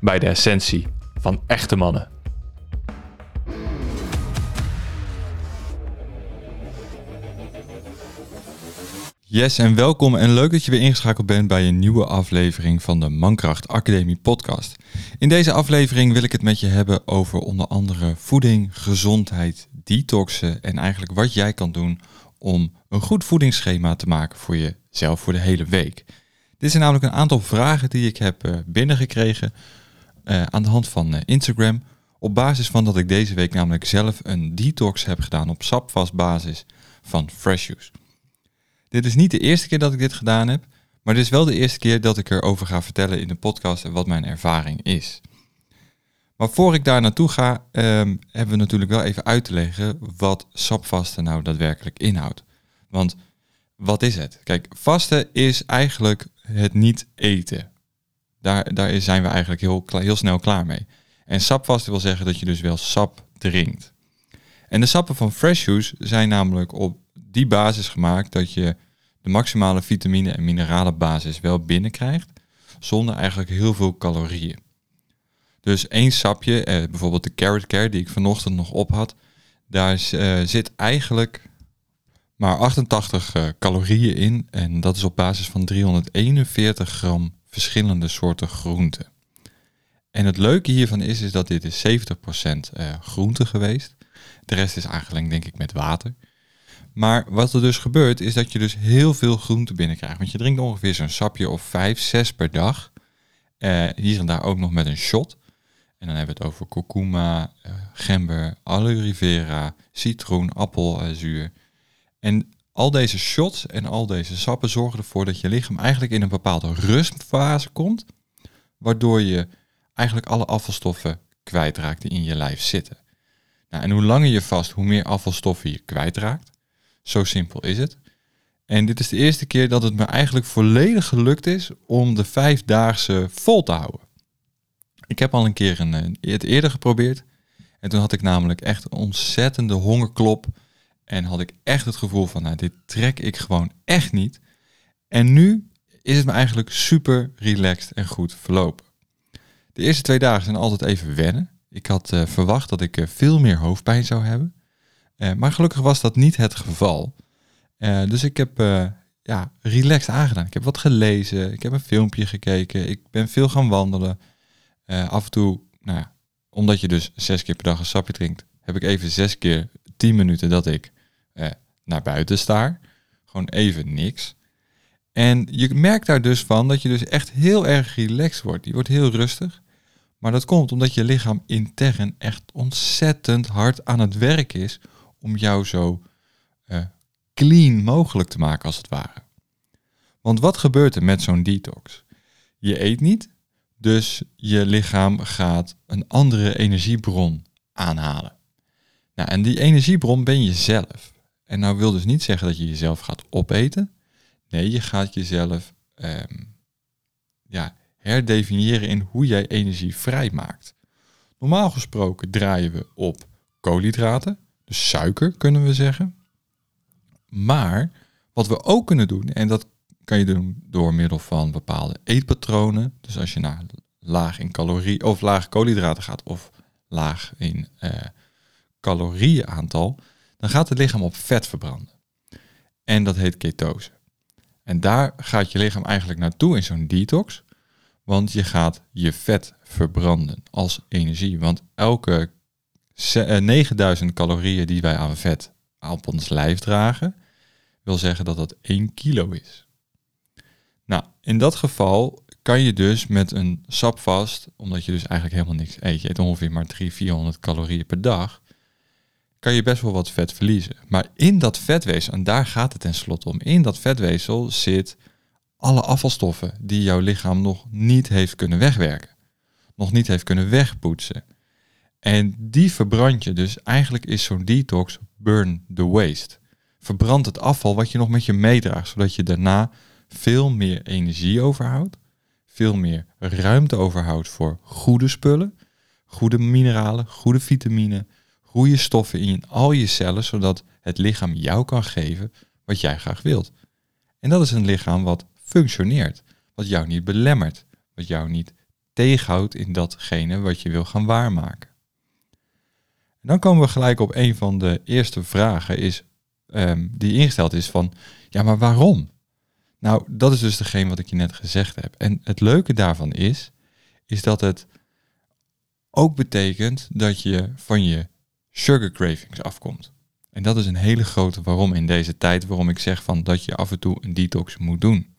bij de essentie van echte mannen. Yes, en welkom en leuk dat je weer ingeschakeld bent bij een nieuwe aflevering van de Mankracht Academie podcast. In deze aflevering wil ik het met je hebben over onder andere voeding, gezondheid, detoxen en eigenlijk wat jij kan doen om een goed voedingsschema te maken voor jezelf voor de hele week. Dit zijn namelijk een aantal vragen die ik heb eh, binnengekregen uh, aan de hand van uh, Instagram. Op basis van dat ik deze week namelijk zelf een detox heb gedaan op sapvastbasis van Fresh Juice. Dit is niet de eerste keer dat ik dit gedaan heb, maar dit is wel de eerste keer dat ik erover ga vertellen in de podcast en wat mijn ervaring is. Maar voor ik daar naartoe ga, um, hebben we natuurlijk wel even uit te leggen wat sapvasten nou daadwerkelijk inhoudt. Want wat is het? Kijk, vasten is eigenlijk het niet eten. Daar, daar zijn we eigenlijk heel, heel snel klaar mee. En sapvasten wil zeggen dat je dus wel sap drinkt. En de sappen van Fresh zijn namelijk op die basis gemaakt dat je de maximale vitamine en mineralen basis wel binnenkrijgt, zonder eigenlijk heel veel calorieën. Dus één sapje, eh, bijvoorbeeld de Carrot Care die ik vanochtend nog op had, daar uh, zit eigenlijk maar 88 uh, calorieën in en dat is op basis van 341 gram verschillende soorten groenten. En het leuke hiervan is, is dat dit is 70% uh, groente geweest. De rest is aangelengd denk ik met water. Maar wat er dus gebeurt, is dat je dus heel veel groente binnenkrijgt. Want je drinkt ongeveer zo'n sapje of 5, 6 per dag. Uh, hier en daar ook nog met een shot. En dan hebben we het over kurkuma, uh, gember, aloe vera, citroen, appelzuur. En al deze shots en al deze sappen zorgen ervoor dat je lichaam eigenlijk in een bepaalde rustfase komt. Waardoor je eigenlijk alle afvalstoffen kwijtraakt die in je lijf zitten. Nou, en hoe langer je vast, hoe meer afvalstoffen je kwijtraakt. Zo simpel is het. En dit is de eerste keer dat het me eigenlijk volledig gelukt is om de vijfdaagse vol te houden. Ik heb al een keer een, eh, het eerder geprobeerd. En toen had ik namelijk echt een ontzettende hongerklop. En had ik echt het gevoel van, nou, dit trek ik gewoon echt niet. En nu is het me eigenlijk super relaxed en goed verlopen. De eerste twee dagen zijn altijd even wennen. Ik had uh, verwacht dat ik uh, veel meer hoofdpijn zou hebben. Uh, maar gelukkig was dat niet het geval. dus ik heb ja, relaxed aangedaan. Ik heb wat gelezen, ik heb een filmpje gekeken, ik ben veel gaan wandelen. af en toe, nou ja, omdat je dus zes keer per dag een sapje drinkt, heb ik even zes keer tien minuten dat ik naar buiten sta. Gewoon even niks. En je merkt daar dus van dat je dus echt heel erg relaxed wordt. Je wordt heel rustig. Maar dat komt omdat je lichaam intern echt ontzettend hard aan het werk is om jou zo uh, clean mogelijk te maken als het ware. Want wat gebeurt er met zo'n detox? Je eet niet, dus je lichaam gaat een andere energiebron aanhalen. Nou, en die energiebron ben je zelf. En nou wil dus niet zeggen dat je jezelf gaat opeten. Nee, je gaat jezelf um, ja, herdefiniëren in hoe jij energie vrijmaakt. Normaal gesproken draaien we op koolhydraten, dus suiker kunnen we zeggen. Maar wat we ook kunnen doen, en dat kan je doen door middel van bepaalde eetpatronen. Dus als je naar laag in calorie of laag koolhydraten gaat of laag in uh, calorieënaantal, dan gaat het lichaam op vet verbranden. En dat heet ketose. En daar gaat je lichaam eigenlijk naartoe in zo'n detox. Want je gaat je vet verbranden als energie. Want elke 9000 calorieën die wij aan vet op ons lijf dragen, wil zeggen dat dat 1 kilo is. Nou, in dat geval kan je dus met een sap vast, omdat je dus eigenlijk helemaal niks eet, je eet ongeveer maar 300, 400 calorieën per dag, kan je best wel wat vet verliezen. Maar in dat vetweefsel, en daar gaat het tenslotte om, in dat vetweefsel zit alle afvalstoffen die jouw lichaam nog niet heeft kunnen wegwerken, nog niet heeft kunnen wegpoetsen. En die verbrand je. Dus eigenlijk is zo'n detox burn the waste. Verbrand het afval wat je nog met je meedraagt, zodat je daarna veel meer energie overhoudt, veel meer ruimte overhoudt voor goede spullen, goede mineralen, goede vitamine, goede stoffen in al je cellen, zodat het lichaam jou kan geven wat jij graag wilt. En dat is een lichaam wat functioneert, wat jou niet belemmert, wat jou niet tegenhoudt in datgene wat je wil gaan waarmaken. En dan komen we gelijk op een van de eerste vragen is, um, die ingesteld is van, ja maar waarom? Nou, dat is dus degene wat ik je net gezegd heb. En het leuke daarvan is, is dat het ook betekent dat je van je sugar cravings afkomt. En dat is een hele grote waarom in deze tijd, waarom ik zeg van dat je af en toe een detox moet doen.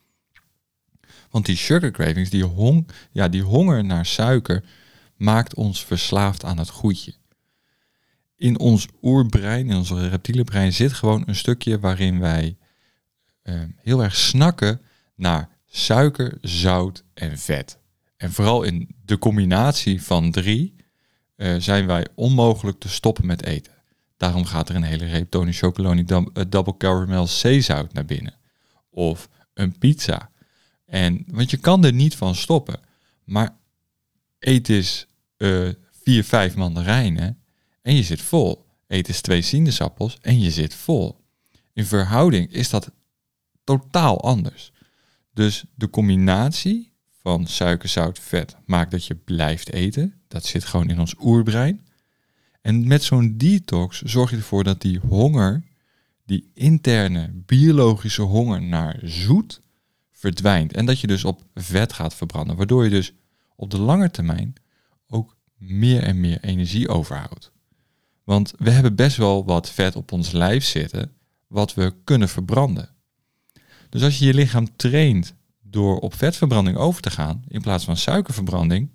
Want die sugar cravings, die, hong, ja, die honger naar suiker, maakt ons verslaafd aan het goedje. In ons oerbrein, in ons reptiele brein, zit gewoon een stukje waarin wij uh, heel erg snakken naar suiker, zout en vet. En vooral in de combinatie van drie uh, zijn wij onmogelijk te stoppen met eten. Daarom gaat er een hele reep Tony Chocoloni eh, Double Caramel zeezout naar binnen. Of een pizza. En, want je kan er niet van stoppen. Maar eet eens uh, vier, vijf mandarijnen en je zit vol. Eet eens twee sinaasappels en je zit vol. In verhouding is dat totaal anders. Dus de combinatie van suiker, zout, vet maakt dat je blijft eten. Dat zit gewoon in ons oerbrein. En met zo'n detox zorg je ervoor dat die honger, die interne biologische honger naar zoet, verdwijnt. En dat je dus op vet gaat verbranden. Waardoor je dus op de lange termijn ook meer en meer energie overhoudt. Want we hebben best wel wat vet op ons lijf zitten, wat we kunnen verbranden. Dus als je je lichaam traint door op vetverbranding over te gaan, in plaats van suikerverbranding,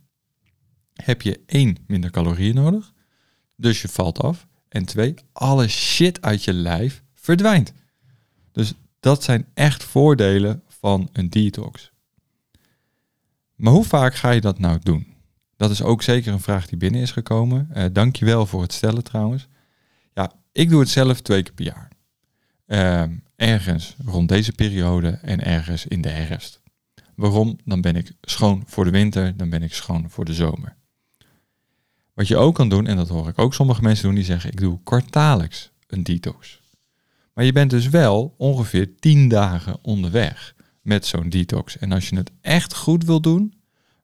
heb je één minder calorieën nodig. Dus je valt af. En twee, alle shit uit je lijf verdwijnt. Dus dat zijn echt voordelen van een detox. Maar hoe vaak ga je dat nou doen? Dat is ook zeker een vraag die binnen is gekomen. Uh, dankjewel voor het stellen trouwens. Ja, ik doe het zelf twee keer per jaar. Uh, ergens rond deze periode en ergens in de herfst. Waarom? Dan ben ik schoon voor de winter, dan ben ik schoon voor de zomer. Wat je ook kan doen, en dat hoor ik ook sommige mensen doen, die zeggen ik doe kwartaallijks een detox. Maar je bent dus wel ongeveer 10 dagen onderweg met zo'n detox. En als je het echt goed wil doen,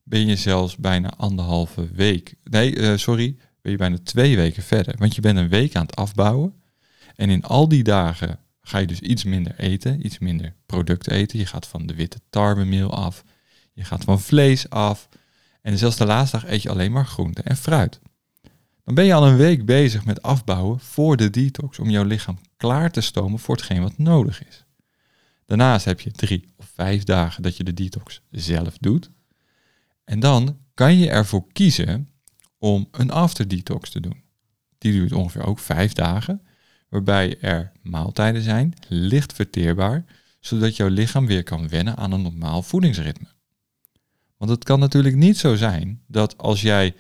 ben je zelfs bijna anderhalve week. Nee, uh, sorry, ben je bijna twee weken verder. Want je bent een week aan het afbouwen. En in al die dagen ga je dus iets minder eten, iets minder product eten. Je gaat van de witte tarwemeel af. Je gaat van vlees af. En zelfs de laatste dag eet je alleen maar groente en fruit. Dan ben je al een week bezig met afbouwen voor de detox om jouw lichaam klaar te stomen voor hetgeen wat nodig is. Daarnaast heb je drie of vijf dagen dat je de detox zelf doet. En dan kan je ervoor kiezen om een after detox te doen. Die duurt ongeveer ook vijf dagen, waarbij er maaltijden zijn, licht verteerbaar, zodat jouw lichaam weer kan wennen aan een normaal voedingsritme. Want het kan natuurlijk niet zo zijn dat als jij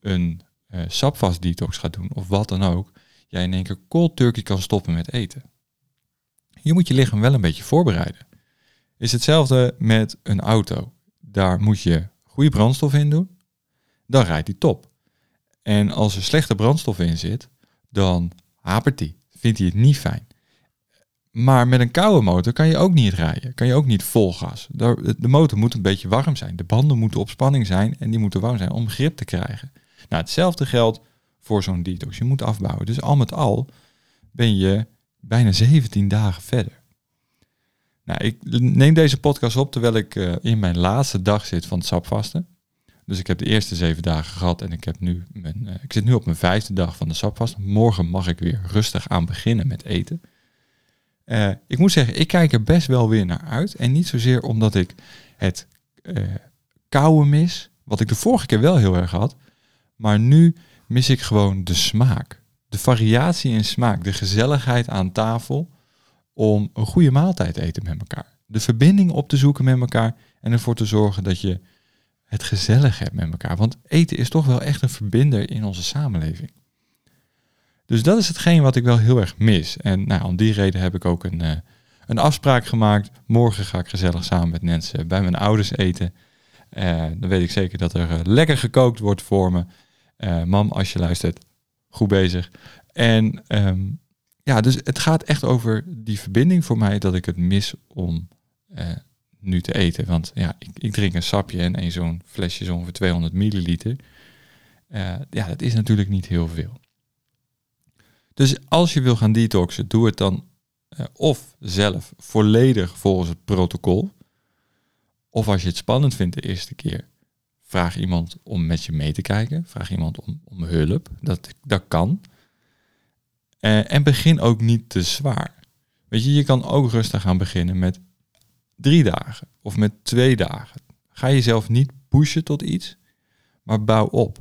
een uh, sapvast detox gaat doen of wat dan ook, jij in één keer cold turkey kan stoppen met eten. Je moet je lichaam wel een beetje voorbereiden. Is hetzelfde met een auto. Daar moet je goede brandstof in doen, dan rijdt hij top. En als er slechte brandstof in zit, dan hapert. Vindt hij het niet fijn. Maar met een koude motor kan je ook niet rijden. Kan je ook niet vol gas. De motor moet een beetje warm zijn. De banden moeten op spanning zijn en die moeten warm zijn om grip te krijgen. Nou, hetzelfde geldt voor zo'n detox. Je moet afbouwen. Dus al met al ben je bijna 17 dagen verder. Nou, ik neem deze podcast op terwijl ik uh, in mijn laatste dag zit van het sapvasten. Dus ik heb de eerste zeven dagen gehad en ik, heb nu mijn, ik zit nu op mijn vijfde dag van de sapvast. Morgen mag ik weer rustig aan beginnen met eten. ik moet zeggen, ik kijk er best wel weer naar uit. En niet zozeer omdat ik het kouwen mis, wat ik de vorige keer wel heel erg had. Maar nu mis ik gewoon de smaak. De variatie in smaak, de gezelligheid aan tafel om een goede maaltijd te eten met elkaar. De verbinding op te zoeken met elkaar en ervoor te zorgen dat je het gezellig hebt met elkaar. Want eten is toch wel echt een verbinder in onze samenleving. Dus dat is hetgeen wat ik wel heel erg mis. En nou, om die reden heb ik ook een, uh, een afspraak gemaakt. Morgen ga ik gezellig samen met mensen bij mijn ouders eten. Uh, dan weet ik zeker dat er uh, lekker gekookt wordt voor me. mam, als je luistert, goed bezig. En um, ja, dus het gaat echt over die verbinding voor mij dat ik het mis om nu te eten. Want ja, ik, ik drink een sapje en een zo'n flesje is ongeveer 200 milliliter. Uh, ja, dat is natuurlijk niet heel veel. Dus als je wil gaan detoxen, doe het dan uh, of zelf volledig volgens het protocol. Of als je het spannend vindt de eerste keer, vraag iemand om met je mee te kijken. Vraag iemand om, om hulp. Dat, dat kan. Uh, en begin ook niet te zwaar. Weet je, je kan ook rustig gaan beginnen met drie dagen of met twee dagen. Ga jezelf niet pushen tot iets, maar bouw op.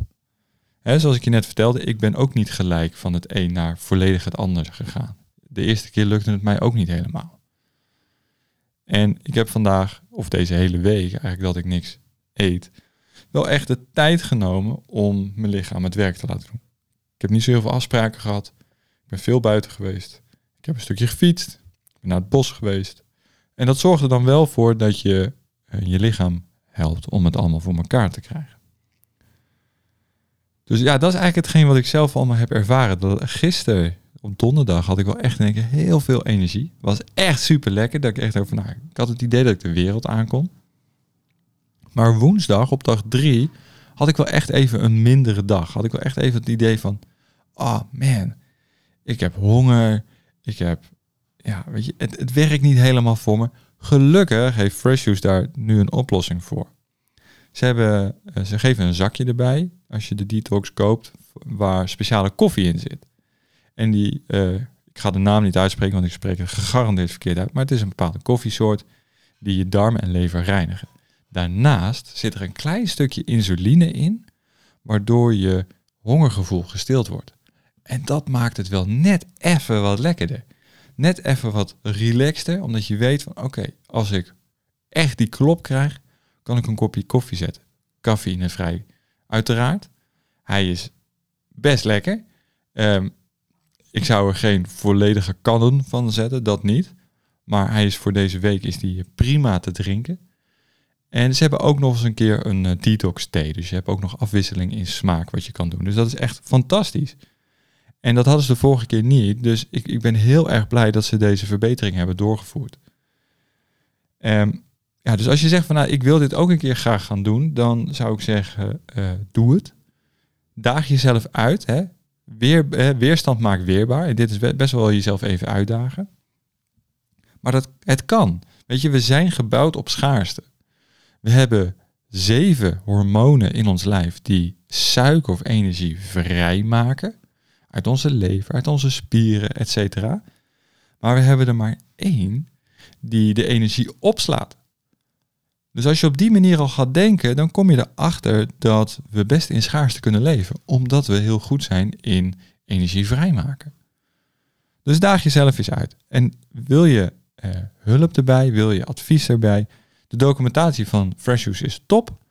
He, zoals ik je net vertelde, ik ben ook niet gelijk van het een naar volledig het ander gegaan. De eerste keer lukte het mij ook niet helemaal. En ik heb vandaag, of deze hele week, eigenlijk dat ik niks eet, wel echt de tijd genomen om mijn lichaam het werk te laten doen. Ik heb niet zo heel veel afspraken gehad ben veel buiten geweest. Ik heb een stukje gefietst. Ik ben naar het bos geweest. En dat zorgt er dan wel voor dat je uh, je lichaam helpt om het allemaal voor elkaar te krijgen. Dus ja, dat is eigenlijk hetgeen wat ik zelf allemaal heb ervaren. Gisteren, op donderdag, had ik wel echt denk ik, heel veel energie. Was echt super lekker. Dat ik echt over, nou, ik had het idee dat ik de wereld aankon. Maar woensdag, op dag drie, had ik wel echt even een mindere dag. Had ik wel echt even het idee van, oh man, ik heb honger. Ik heb, ja, weet je, het, het werkt niet helemaal voor me. Gelukkig heeft Fresh Juice daar nu een oplossing voor. Ze, hebben, eh, ze geven een zakje erbij als je de detox koopt, waar speciale koffie in zit. En die, uh, ik ga de naam niet uitspreken, want ik spreek het gegarandeerd verkeerd uit, maar het is een bepaalde koffiesoort die je darmen en lever reinigen. Daarnaast zit er een klein stukje insuline in, waardoor je hongergevoel gestild wordt. En dat maakt het wel net even wat lekkerder. Net even wat relaxter, omdat je weet van oké, als ik echt die klop krijg, kan ik een kopje koffie zetten. Cafeïnevrij, uiteraard. Hij is best lekker. Um, ik zou er geen volledige kannen van zetten, dat niet. Maar hij is voor deze week is die prima te drinken. En ze hebben ook nog eens een keer een uh, detox thee. Dus je hebt ook nog afwisseling in smaak wat je kan doen. Dus dat is echt fantastisch. En dat hadden ze de vorige keer niet. Dus ik, ik ben heel erg blij dat ze deze verbetering hebben doorgevoerd. Um, ja, dus als je zegt van nou, ik wil dit ook een keer graag gaan doen, dan zou ik zeggen, uh, doe het. Daag jezelf uit. Hè? Weer, weerstand maakt weerbaar. En dit is best wel jezelf even uitdagen. Maar dat, het kan. Weet je, we zijn gebouwd op schaarste. We hebben zeven hormonen in ons lijf die suiker of energie vrijmaken uit onze lever, uit onze spieren, etc. Maar we hebben er maar één die de energie opslaat. Dus als je op die manier al gaat denken, dan kom je erachter dat we best in schaarste kunnen leven, omdat we heel goed zijn in energie vrijmaken. Dus daag jezelf eens uit. En wil je eh, hulp erbij, wil je advies erbij, de documentatie van Fresh is top.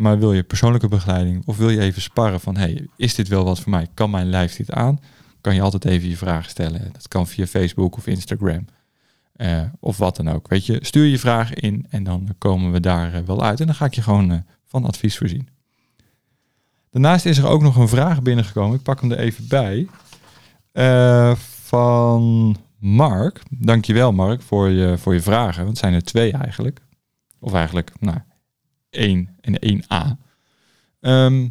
Maar wil je persoonlijke begeleiding of wil je even sparren van hey, is dit wel wat voor mij? Kan mijn lijf dit aan? Kan je altijd even je vragen stellen. Dat kan via Facebook of Instagram. Uh, of wat dan ook. Weet je, stuur je vragen in en dan komen we daar uh, wel uit. En dan ga ik je gewoon uh, van advies voorzien. Daarnaast is er ook nog een vraag binnengekomen. Ik pak hem er even bij. van Mark. Dankjewel Mark voor je, voor je vragen. Want het zijn er twee eigenlijk. Of eigenlijk, nou, 1 en 1a. Um, ehm,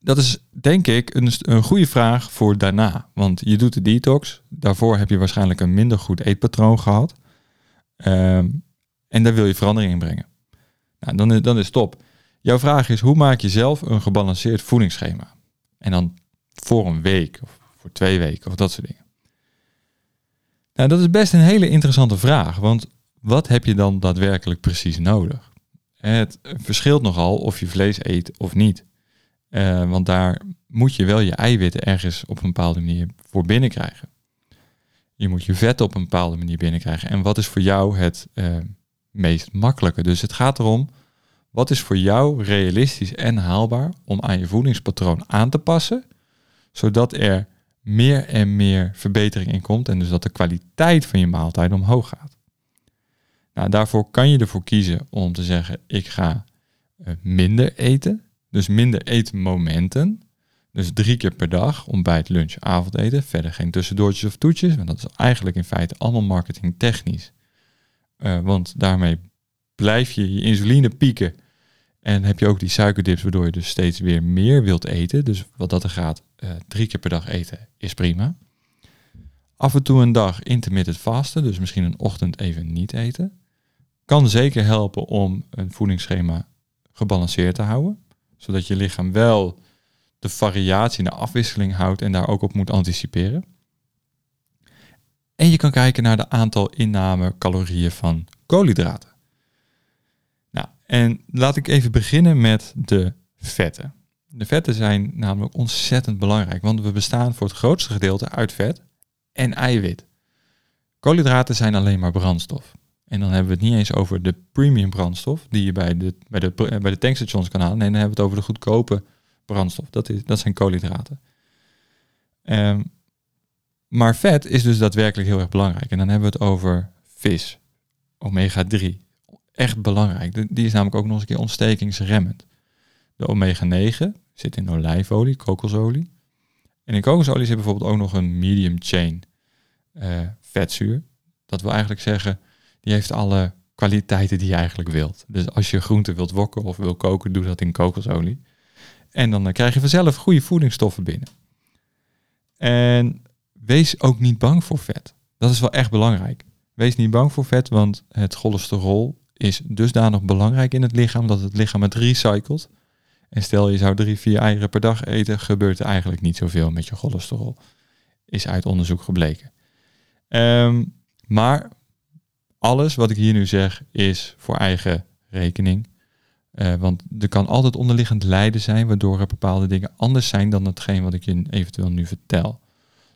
dat is denk ik een, een goede vraag voor daarna. Want je doet de detox. Daarvoor heb je waarschijnlijk een minder goed eetpatroon gehad. Um, en daar wil je verandering in brengen. Nou, dan, dan is top. Jouw vraag is, hoe maak je zelf een gebalanceerd voedingsschema? En dan voor een week of voor twee weken of dat soort dingen. Nou, dat is best een hele interessante vraag, want wat heb je dan daadwerkelijk precies nodig? Het verschilt nogal of je vlees eet of niet. Uh, want daar moet je wel je eiwitten ergens op een bepaalde manier voor binnenkrijgen. Je moet je vet op een bepaalde manier binnenkrijgen. En wat is voor jou het uh, meest makkelijke? Dus het gaat erom, wat is voor jou realistisch en haalbaar om aan je voedingspatroon aan te passen, zodat er meer en meer verbetering in komt en dus dat de kwaliteit van je maaltijd omhoog gaat. Nou, daarvoor kan je ervoor kiezen om te zeggen, ik ga uh, minder eten, dus minder eetmomenten. Dus drie keer per dag, ontbijt, lunch, avondeten. Verder geen tussendoortjes of toetjes. Want dat is eigenlijk in feite allemaal marketingtechnisch. Uh, want daarmee blijf je je insuline pieken. En heb je ook die suikerdips, waardoor je dus steeds weer meer wilt eten. Dus wat dat er gaat, uh, drie keer per dag eten is prima. Af en toe een dag intermittent vasten, dus misschien een ochtend even niet eten. Kan zeker helpen om een voedingsschema gebalanceerd te houden zodat je lichaam wel de variatie en de afwisseling houdt en daar ook op moet anticiperen. En je kan kijken naar de aantal inname calorieën van koolhydraten. Nou, en laat ik even beginnen met de vetten. De vetten zijn namelijk ontzettend belangrijk, want we bestaan voor het grootste gedeelte uit vet en eiwit. Koolhydraten zijn alleen maar brandstof. En dan hebben we het niet eens over de premium brandstof die je bij de, bij de, bij de tankstations kan halen. Nee, dan hebben we het over de goedkope brandstof. Dat, is, dat zijn koolhydraten. Um, maar vet is dus daadwerkelijk heel erg belangrijk. En dan hebben we het over vis, omega-3. Echt belangrijk. Die is namelijk ook nog eens een keer ontstekingsremmend. De omega-9 zit in olijfolie, kokosolie. En in kokosolie zit bijvoorbeeld ook nog een medium chain uh, vetzuur. Dat wil eigenlijk zeggen, die heeft alle kwaliteiten die je eigenlijk wilt. Dus als je groente wilt wokken of wil koken, doe dat in kokosolie. En dan krijg je vanzelf goede voedingsstoffen binnen. En wees ook niet bang voor vet. Dat is wel echt belangrijk. Wees niet bang voor vet, want het cholesterol is dusdanig belangrijk in het lichaam dat het lichaam het recycelt. En stel je zou drie, vier eieren per dag eten, gebeurt er eigenlijk niet zoveel met je cholesterol. Is uit onderzoek gebleken. Um, maar alles wat ik hier nu zeg is voor eigen rekening. Uh, want er kan altijd onderliggend lijden zijn, waardoor er bepaalde dingen anders zijn dan hetgeen wat ik je eventueel nu vertel.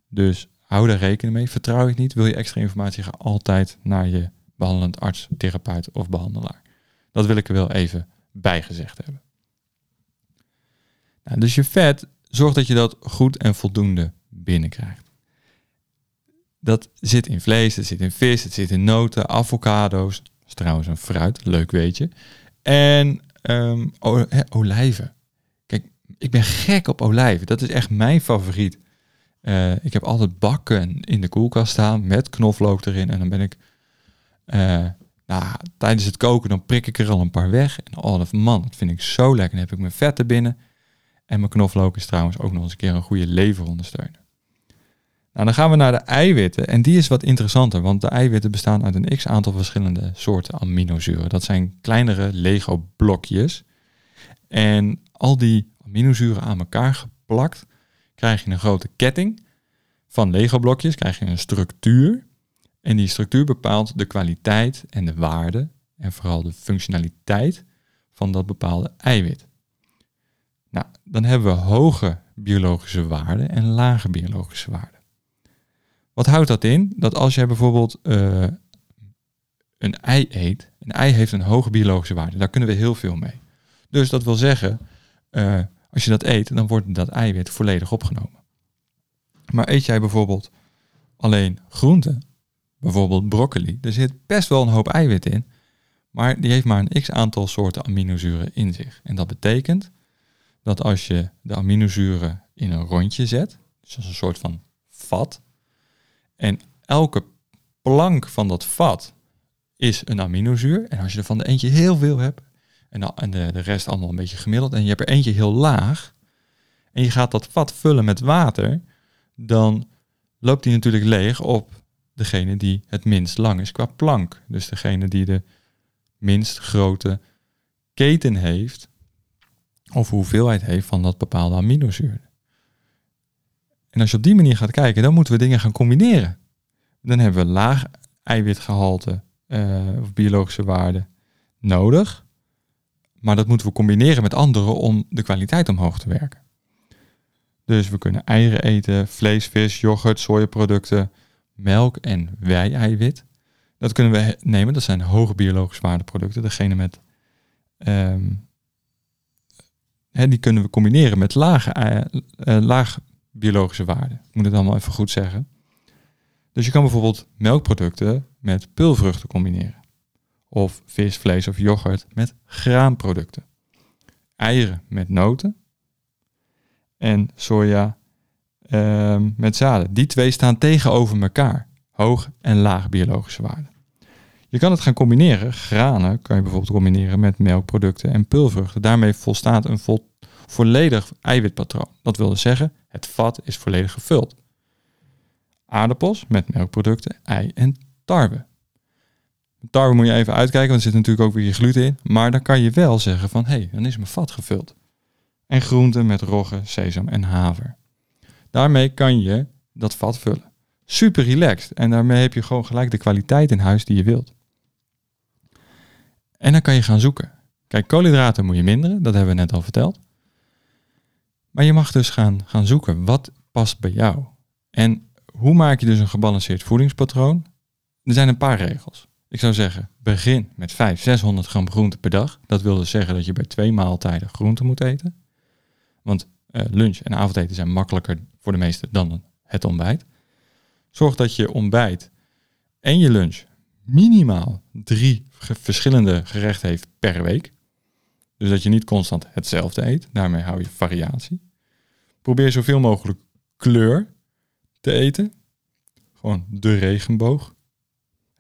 Dus hou daar rekening mee. Vertrouw ik niet, wil je extra informatie, ga altijd naar je behandelend arts, therapeut of behandelaar. Dat wil ik er wel even bijgezegd hebben. Nou, dus je vet, zorg dat je dat goed en voldoende binnenkrijgt. Dat zit in vlees, het zit in vis, het zit in noten, avocado's. Dat is trouwens een fruit, leuk weet je. En um, olijven. Kijk, ik ben gek op olijven. Dat is echt mijn favoriet. Uh, ik heb altijd bakken in de koelkast staan met knoflook erin. En dan ben ik, uh, nou, tijdens het koken, dan prik ik er al een paar weg. En oh, man, dat vind ik zo lekker. Dan heb ik mijn vetten binnen. En mijn knoflook is trouwens ook nog eens een keer een goede leverondersteuner. Nou, dan gaan we naar de eiwitten. En die is wat interessanter, want de eiwitten bestaan uit een x aantal verschillende soorten aminozuren. Dat zijn kleinere Lego-blokjes. En al die aminozuren aan elkaar geplakt, krijg je een grote ketting van Lego-blokjes, krijg je een structuur. En die structuur bepaalt de kwaliteit en de waarde en vooral de functionaliteit van dat bepaalde eiwit. Nou, dan hebben we hoge biologische waarden en lage biologische waarden. Wat houdt dat in? Dat als jij bijvoorbeeld uh, een ei eet, een ei heeft een hoge biologische waarde, daar kunnen we heel veel mee. Dus dat wil zeggen, uh, als je dat eet, dan wordt dat eiwit volledig opgenomen. Maar eet jij bijvoorbeeld alleen groenten, bijvoorbeeld broccoli, er zit best wel een hoop eiwit in, maar die heeft maar een x aantal soorten aminozuren in zich. En dat betekent dat als je de aminozuren in een rondje zet, dus een soort van vat, en elke plank van dat vat is een aminozuur. En als je er van de eentje heel veel hebt, en, de rest allemaal een beetje gemiddeld, en je hebt er eentje heel laag, en je gaat dat vat vullen met water, dan loopt die natuurlijk leeg op degene die het minst lang is qua plank. Dus degene die de minst grote keten heeft of hoeveelheid heeft van dat bepaalde aminozuur. En als je op die manier gaat kijken, dan moeten we dingen gaan combineren. Dan hebben we laag eiwitgehalte uh, of biologische waarde nodig. Maar dat moeten we combineren met andere om de kwaliteit omhoog te werken. Dus we kunnen eieren eten, vlees, vis, yoghurt, sojaproducten, melk en wei-eiwit. Dat kunnen we nemen, dat zijn hoge biologische waardeproducten. Degene met, um, hè, die kunnen we combineren met lage, uh, laag biologische waarden. Ik moet het allemaal even goed zeggen. Dus je kan bijvoorbeeld melkproducten met pulvruchten combineren. Of vis, vlees of yoghurt met graanproducten. Eieren met noten. En soja um, met zaden. Die twee staan tegenover elkaar. Hoog en laag biologische waarden. Je kan het gaan combineren. Granen kan je bijvoorbeeld combineren met melkproducten en pulvruchten. Daarmee volstaat een vol, volledig eiwitpatroon. Dat wil dus zeggen, het vat is volledig gevuld. Aardappels met melkproducten, ei en tarwe. Tarwe moet je even uitkijken, want er zit natuurlijk ook weer je gluten in. Maar dan kan je wel zeggen van, hé, hey, dan is mijn vat gevuld. En groenten met rogge, sesam en haver. Daarmee kan je dat vat vullen. Super relaxed. En daarmee heb je gewoon gelijk de kwaliteit in huis die je wilt. En dan kan je gaan zoeken. Kijk, koolhydraten moet je minderen, dat hebben we net al verteld. Maar je mag dus gaan, gaan zoeken, wat past bij jou? En hoe maak je dus een gebalanceerd voedingspatroon? Er zijn een paar regels. Ik zou zeggen, begin met 500, 600 gram groente per dag. Dat wil dus zeggen dat je bij twee maaltijden groente moet eten. Want uh, lunch en avondeten zijn makkelijker voor de meesten dan het ontbijt. Zorg dat je ontbijt en je lunch minimaal drie verschillende gerechten heeft per week. Dus dat je niet constant hetzelfde eet. Daarmee hou je variatie. Probeer zoveel mogelijk kleur te eten. Gewoon de regenboog.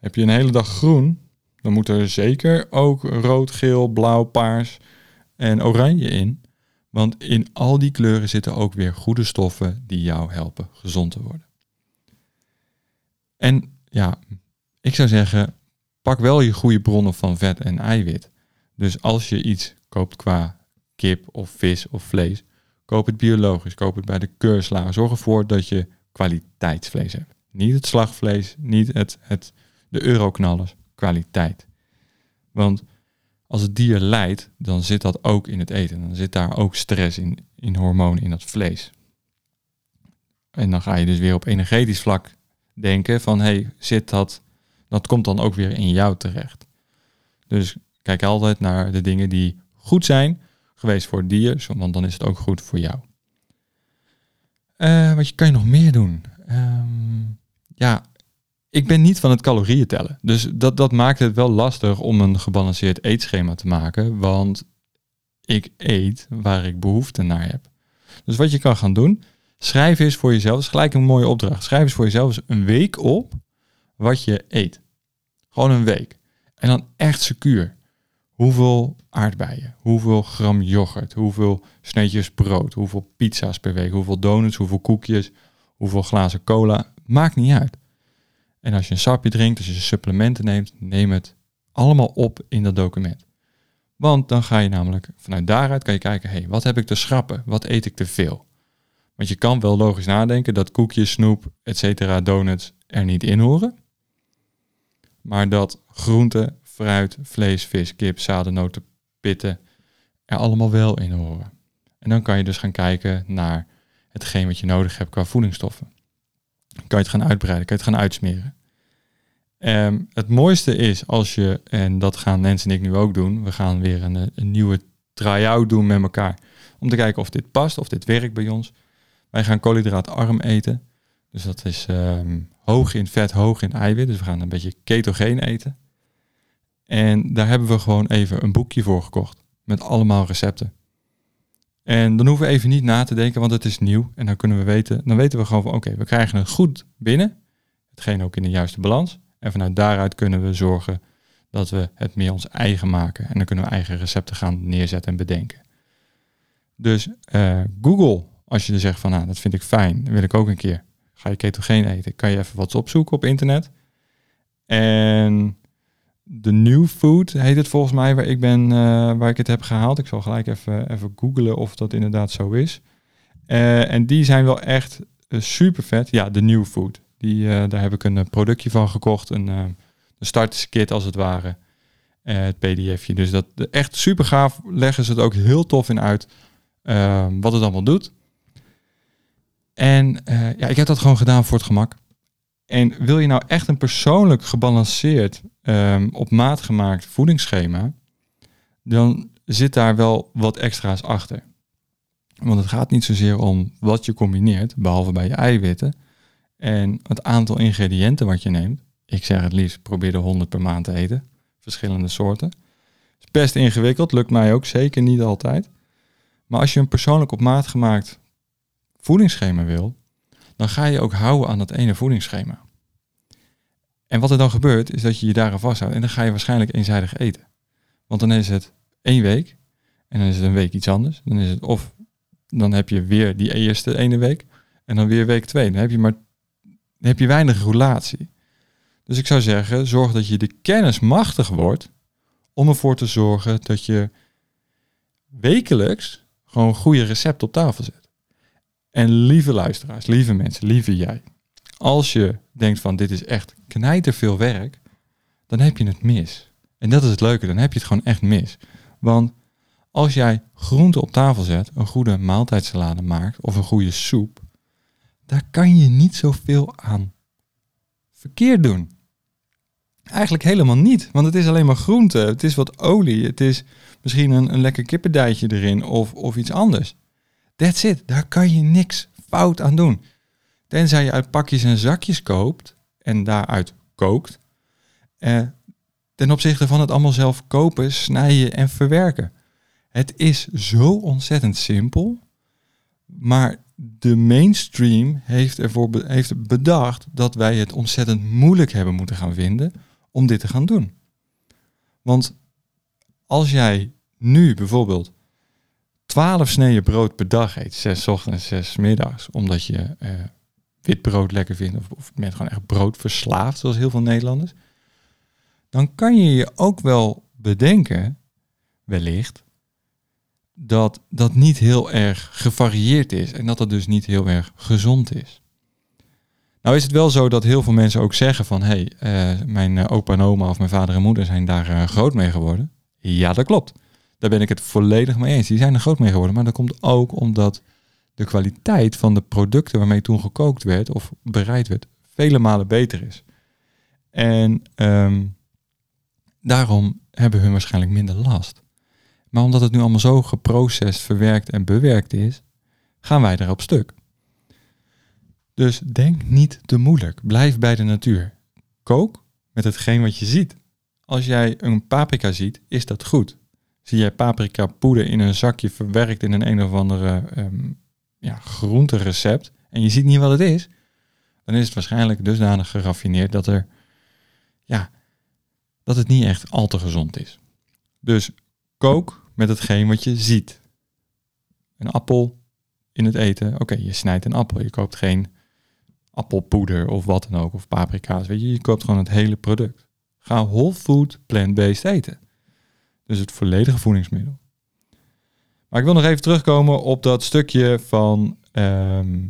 Heb je een hele dag groen, dan moet er zeker ook rood, geel, blauw, paars en oranje in. Want in al die kleuren zitten ook weer goede stoffen die jou helpen gezond te worden. En ja, ik zou zeggen, pak wel je goede bronnen van vet en eiwit. Dus als je iets koopt qua kip of vis of vlees, koop het biologisch, koop het bij de keurslager. Zorg ervoor dat je kwaliteitsvlees hebt. Niet het slagvlees, niet het, het, de euroknallers, kwaliteit. Want als het dier lijdt, dan zit dat ook in het eten. Dan zit daar ook stress in, in hormonen in dat vlees. En dan ga je dus weer op energetisch vlak denken van, hey, zit dat, dat komt dan ook weer in jou terecht. Dus kijk altijd naar de dingen die goed zijn geweest voor het dier, want dan is het ook goed voor jou. Uh, wat kan je nog meer doen? Ehm, ja, ik ben niet van het calorieën tellen. Dus dat, dat maakt het wel lastig om een gebalanceerd eetschema te maken. Want ik eet waar ik behoefte naar heb. Dus wat je kan gaan doen, schrijf eens voor jezelf. Is gelijk een mooie opdracht. Schrijf eens voor jezelf een week op wat je eet. Gewoon een week. En dan echt secuur. Hoeveel aardbeien, hoeveel gram yoghurt, hoeveel sneetjes brood, hoeveel pizza's per week, hoeveel donuts, hoeveel koekjes, hoeveel glazen cola. Maakt niet uit. En als je een sapje drinkt, als je supplementen neemt, neem het allemaal op in dat document. Want dan ga je namelijk vanuit daaruit kan je kijken, hé, hey, wat heb ik te schrappen? Wat eet ik te veel? Want je kan wel logisch nadenken dat koekjes, snoep, etc., donuts er niet in horen. Maar dat groenten, fruit, vlees, vis, kip, zadennoten, pitten er allemaal wel in horen. En dan kan je dus gaan kijken naar hetgeen wat je nodig hebt qua voedingsstoffen. kan je het gaan uitbreiden, kan je het gaan uitsmeren. Um, het mooiste is als je, en dat gaan Nancy en ik nu ook doen, we gaan weer een, een nieuwe try-out doen met elkaar. Om te kijken of dit past, of dit werkt bij ons. Wij gaan koolhydraatarm eten. Dus dat is um, hoog in vet, hoog in eiwit. Dus we gaan een beetje ketogeen eten. En daar hebben we gewoon even een boekje voor gekocht. Met allemaal recepten. En dan hoeven we even niet na te denken, want het is nieuw. En dan kunnen we weten, dan weten we gewoon van oké, we krijgen het goed binnen. Hetgeen ook in de juiste balans. En vanuit daaruit kunnen we zorgen dat we het meer ons eigen maken. En dan kunnen we eigen recepten gaan neerzetten en bedenken. Dus uh, Google, als je er zegt van nou, dat vind ik fijn, wil ik ook een keer. Ga je ketogeen eten, kan je even wat opzoeken op internet. En de New Food heet het volgens mij, waar ik, ben, eh, waar ik het heb gehaald. Ik zal gelijk even, even googlen of dat inderdaad zo is. Eh, en die zijn wel echt super vet. Ja, de New Food. Die, daar heb ik een productje van gekocht. Een, een starterskit als het ware. het pdfje. Dus dat echt super gaaf. Leggen ze het ook heel tof in uit. wat het allemaal doet. En ja, ik heb dat gewoon gedaan voor het gemak. En wil je nou echt een persoonlijk gebalanceerd, um, op maat gemaakt voedingsschema, dan zit daar wel wat extra's achter. Want het gaat niet zozeer om wat je combineert, behalve bij je eiwitten, en het aantal ingrediënten wat je neemt. Ik zeg het liefst, probeer de 100 per maand te eten. Verschillende soorten. is best ingewikkeld, lukt mij ook zeker niet altijd. Maar als je een persoonlijk op maat gemaakt voedingsschema wil, dan ga je ook houden aan dat ene voedingsschema. En wat er dan gebeurt, is dat je je daaraan vasthoudt en dan ga je waarschijnlijk eenzijdig eten. Want dan is het één week en dan is het een week iets anders. Dan is het of dan heb je weer die eerste ene week en dan weer week twee. Dan heb je maar heb je weinig relatie. Dus ik zou zeggen, zorg dat je de kennis machtig wordt om ervoor te zorgen dat je wekelijks gewoon goede recepten op tafel zet. En lieve luisteraars, lieve mensen, lieve jij. Als je denkt van dit is echt knijter veel werk, dan heb je het mis. En dat is het leuke, dan heb je het gewoon echt mis. Want als jij groenten op tafel zet, een goede maaltijdsalade maakt of een goede soep, daar kan je niet zoveel aan verkeerd doen. Eigenlijk helemaal niet, want het is alleen maar groente, het is wat olie, het is misschien een, een lekker kippendijtje erin of, of iets anders. That's it. Daar kan je niks fout aan doen. Tenzij je uit pakjes en zakjes koopt en daaruit kookt. Eh, ten opzichte van het allemaal zelf kopen, snijden en verwerken. Het is zo ontzettend simpel. Maar de mainstream heeft ervoor heeft bedacht dat wij het ontzettend moeilijk hebben moeten gaan vinden om dit te gaan doen. Want als jij nu bijvoorbeeld 12 sneeën brood per dag eet, zes ochtends, zes middags, omdat je uh, wit brood lekker vindt of, of bent gewoon echt brood verslaafd, zoals heel veel Nederlanders, dan kan je je ook wel bedenken, wellicht, dat dat niet heel erg gevarieerd is en dat dat dus niet heel erg gezond is. Nou is het wel zo dat heel veel mensen ook zeggen van, hé, hey, uh, mijn opa en oma of mijn vader en moeder zijn daar groot mee geworden. Ja, dat klopt. Daar ben ik het volledig mee eens. Die zijn er groot mee geworden. Maar dat komt ook omdat de kwaliteit van de producten waarmee toen gekookt werd of bereid werd, vele malen beter is. En ehm, daarom hebben hun waarschijnlijk minder last. Maar omdat het nu allemaal zo geprocessed, verwerkt en bewerkt is, gaan wij erop stuk. Dus denk niet te moeilijk. Blijf bij de natuur. Kook met hetgeen wat je ziet. Als jij een paprika ziet, is dat goed. Zie jij paprika poeder in een zakje verwerkt in een een of andere um, ja, groenterecept en je ziet niet wat het is, dan is het waarschijnlijk dusdanig geraffineerd dat er ja, dat het niet echt al te gezond is. Dus kook met hetgeen wat je ziet. Een appel in het eten. Oké, je snijdt een appel. Je koopt geen appelpoeder of wat dan ook, of paprika's. Weet je, je koopt gewoon het hele product. Ga whole food, plant-based eten. Dus het volledige voedingsmiddel. Maar ik wil nog even terugkomen op dat stukje van ehm,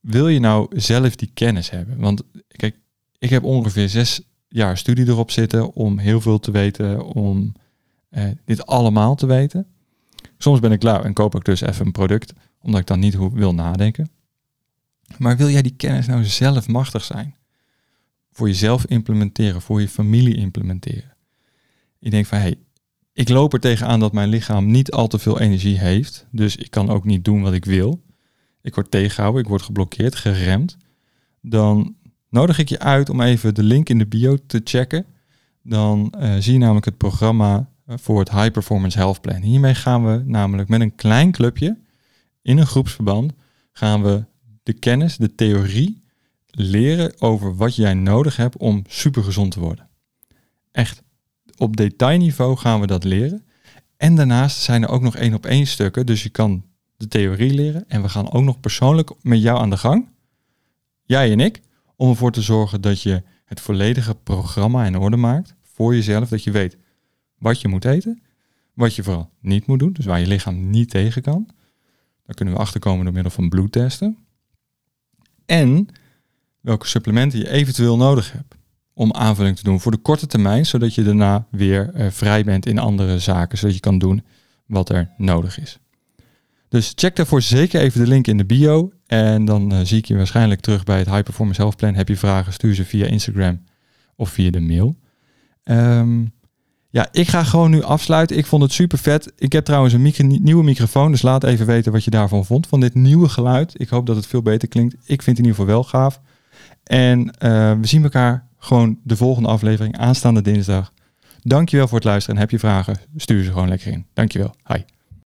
wil je nou zelf die kennis hebben? Want kijk, ik heb ongeveer zes jaar studie erop zitten om heel veel te weten, om eh, dit allemaal te weten. Soms ben ik klaar en koop ik dus even een product, omdat ik dan niet wil nadenken. Maar wil jij die kennis nou zelf machtig zijn? Voor jezelf implementeren, voor je familie implementeren. Je denkt van, hey, ik loop er tegenaan dat mijn lichaam niet al te veel energie heeft. Dus ik kan ook niet doen wat ik wil. Ik word tegengehouden, ik word geblokkeerd, geremd. Dan nodig ik je uit om even de link in de bio te checken. Dan uh, zie je namelijk het programma eh, voor het High Performance Health Plan. Hiermee gaan we namelijk met een klein clubje in een groepsverband gaan we de kennis, de theorie leren over wat jij nodig hebt om supergezond te worden. Echt op detailniveau gaan we dat leren. En daarnaast zijn er ook nog één op één stukken. Dus je kan de theorie leren. En we gaan ook nog persoonlijk met jou aan de gang. Jij en ik. Om ervoor te zorgen dat je het volledige programma in orde maakt. voor jezelf, dat je weet wat je moet eten, wat je vooral niet moet doen, dus waar je lichaam niet tegen kan. Daar kunnen we achterkomen door middel van bloedtesten. En welke supplementen je eventueel nodig hebt om aanvulling te doen voor de korte termijn, zodat je daarna weer uh, vrij bent in andere zaken, zodat je kan doen wat er nodig is. Dus check daarvoor zeker even de link in de bio. En dan uh, zie ik je waarschijnlijk terug bij het High Performance Health Plan. Heb je vragen, stuur ze via Instagram of via de mail. Um, ja, ik ga gewoon nu afsluiten. Ik vond het super vet. Ik heb trouwens een micro nieuwe microfoon. Dus laat even weten wat je daarvan vond. Van dit nieuwe geluid. Ik hoop dat het veel beter klinkt. Ik vind het in ieder geval wel gaaf. En uh, we zien elkaar gewoon de volgende aflevering aanstaande dinsdag. Dankjewel voor het luisteren. En heb je vragen, stuur ze gewoon lekker in. Dankjewel. Hi.